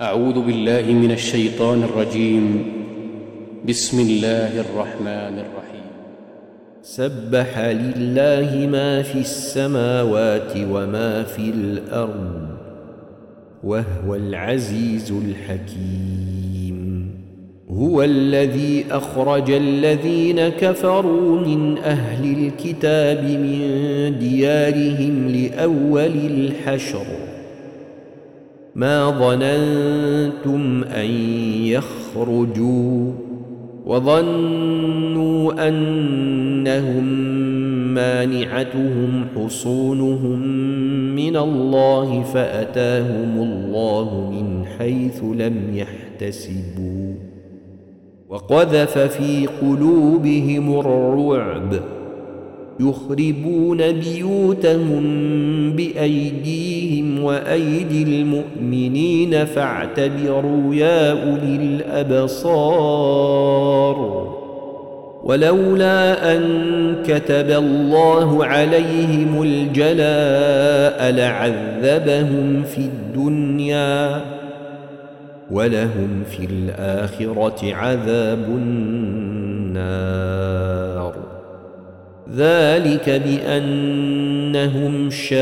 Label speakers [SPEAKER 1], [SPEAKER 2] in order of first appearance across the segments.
[SPEAKER 1] أعوذ بالله من الشيطان الرجيم بسم الله الرحمن الرحيم
[SPEAKER 2] سبح لله ما في السماوات وما في الأرض وهو العزيز الحكيم هو الذي أخرج الذين كفروا من أهل الكتاب من ديارهم لأول الحشر ما ظننتم ان يخرجوا وظنوا انهم مانعتهم حصونهم من الله فاتاهم الله من حيث لم يحتسبوا وقذف في قلوبهم الرعب يخربون بيوتهم بايديهم وأيدي المؤمنين فاعتبروا يا أولي الأبصار ولولا أن كتب الله عليهم الجلاء لعذبهم في الدنيا ولهم في الآخرة عذاب النار ذلك بأن انهم شاقوا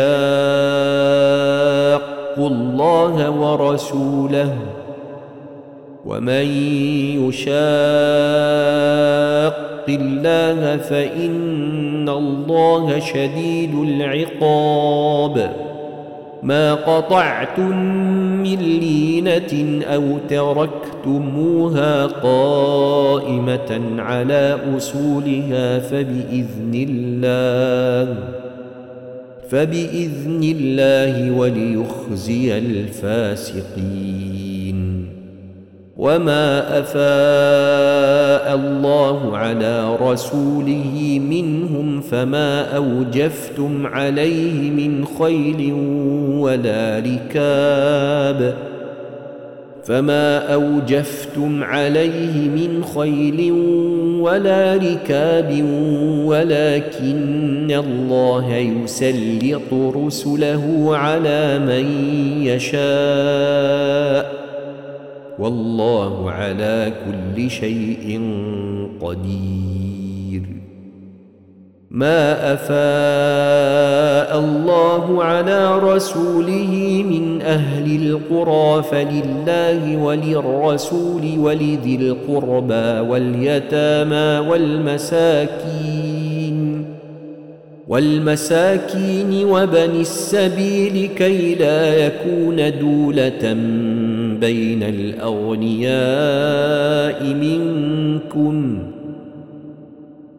[SPEAKER 2] الله ورسوله ومن يشاق الله فان الله شديد العقاب ما قطعتم من لينه او تركتموها قائمه على اصولها فباذن الله فبإذن الله وليخزي الفاسقين وما أفاء الله على رسوله منهم فما أوجفتم عليه من خيل ولا ركاب ۖ فما أوجفتم عليه من خيل ولا ركاب ولكن الله يسلط رسله على من يشاء والله على كل شيء قدير ما افاء الله على رسوله من اهل القرى فلله وللرسول ولذي القربى واليتامى والمساكين والمساكين وبني السبيل كي لا يكون دوله بين الاغنياء منكم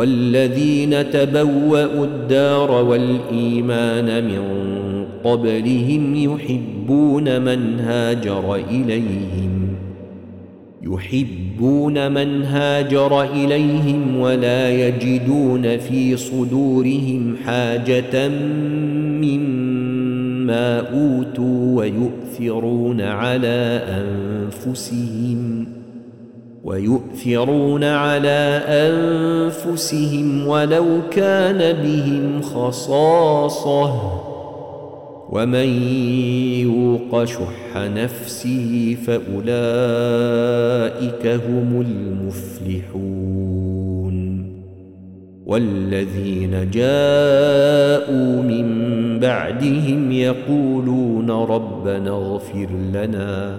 [SPEAKER 2] والذين تبوأوا الدار والإيمان من قبلهم يحبون من هاجر إليهم يحبون من هاجر إليهم ولا يجدون في صدورهم حاجة مما أوتوا ويؤثرون على أنفسهم ۖ ويؤثرون على انفسهم ولو كان بهم خصاصه ومن يوق شح نفسه فاولئك هم المفلحون والذين جاءوا من بعدهم يقولون ربنا اغفر لنا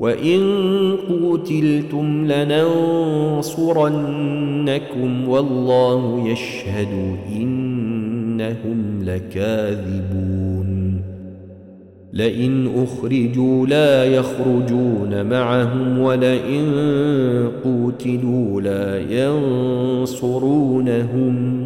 [SPEAKER 2] وإن قتلتم لننصرنكم والله يشهد إنهم لكاذبون لئن أخرجوا لا يخرجون معهم ولئن قتلوا لا ينصرونهم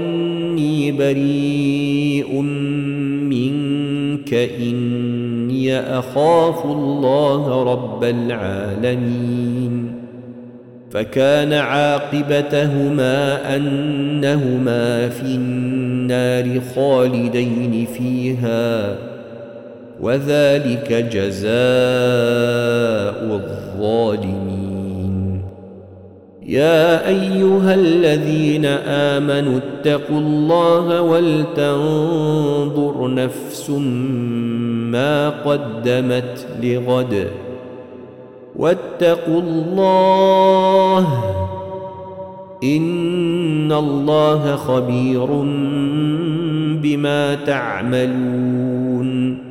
[SPEAKER 2] إني بريء منك إني أخاف الله رب العالمين فكان عاقبتهما أنهما في النار خالدين فيها وذلك جزاء الظالمين يا ايها الذين امنوا اتقوا الله ولتنظر نفس ما قدمت لغد واتقوا الله ان الله خبير بما تعملون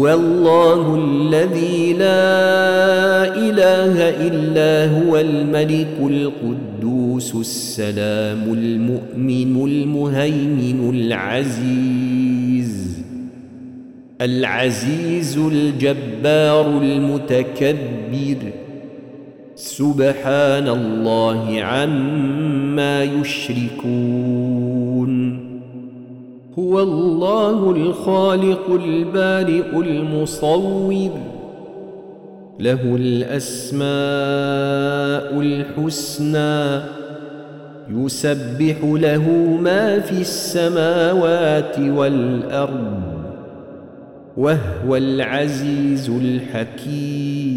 [SPEAKER 2] هو الله الذي لا اله الا هو الملك القدوس السلام المؤمن المهيمن العزيز العزيز الجبار المتكبر سبحان الله عما يشركون هو الله الخالق البارئ المصور له الاسماء الحسنى يسبح له ما في السماوات والارض وهو العزيز الحكيم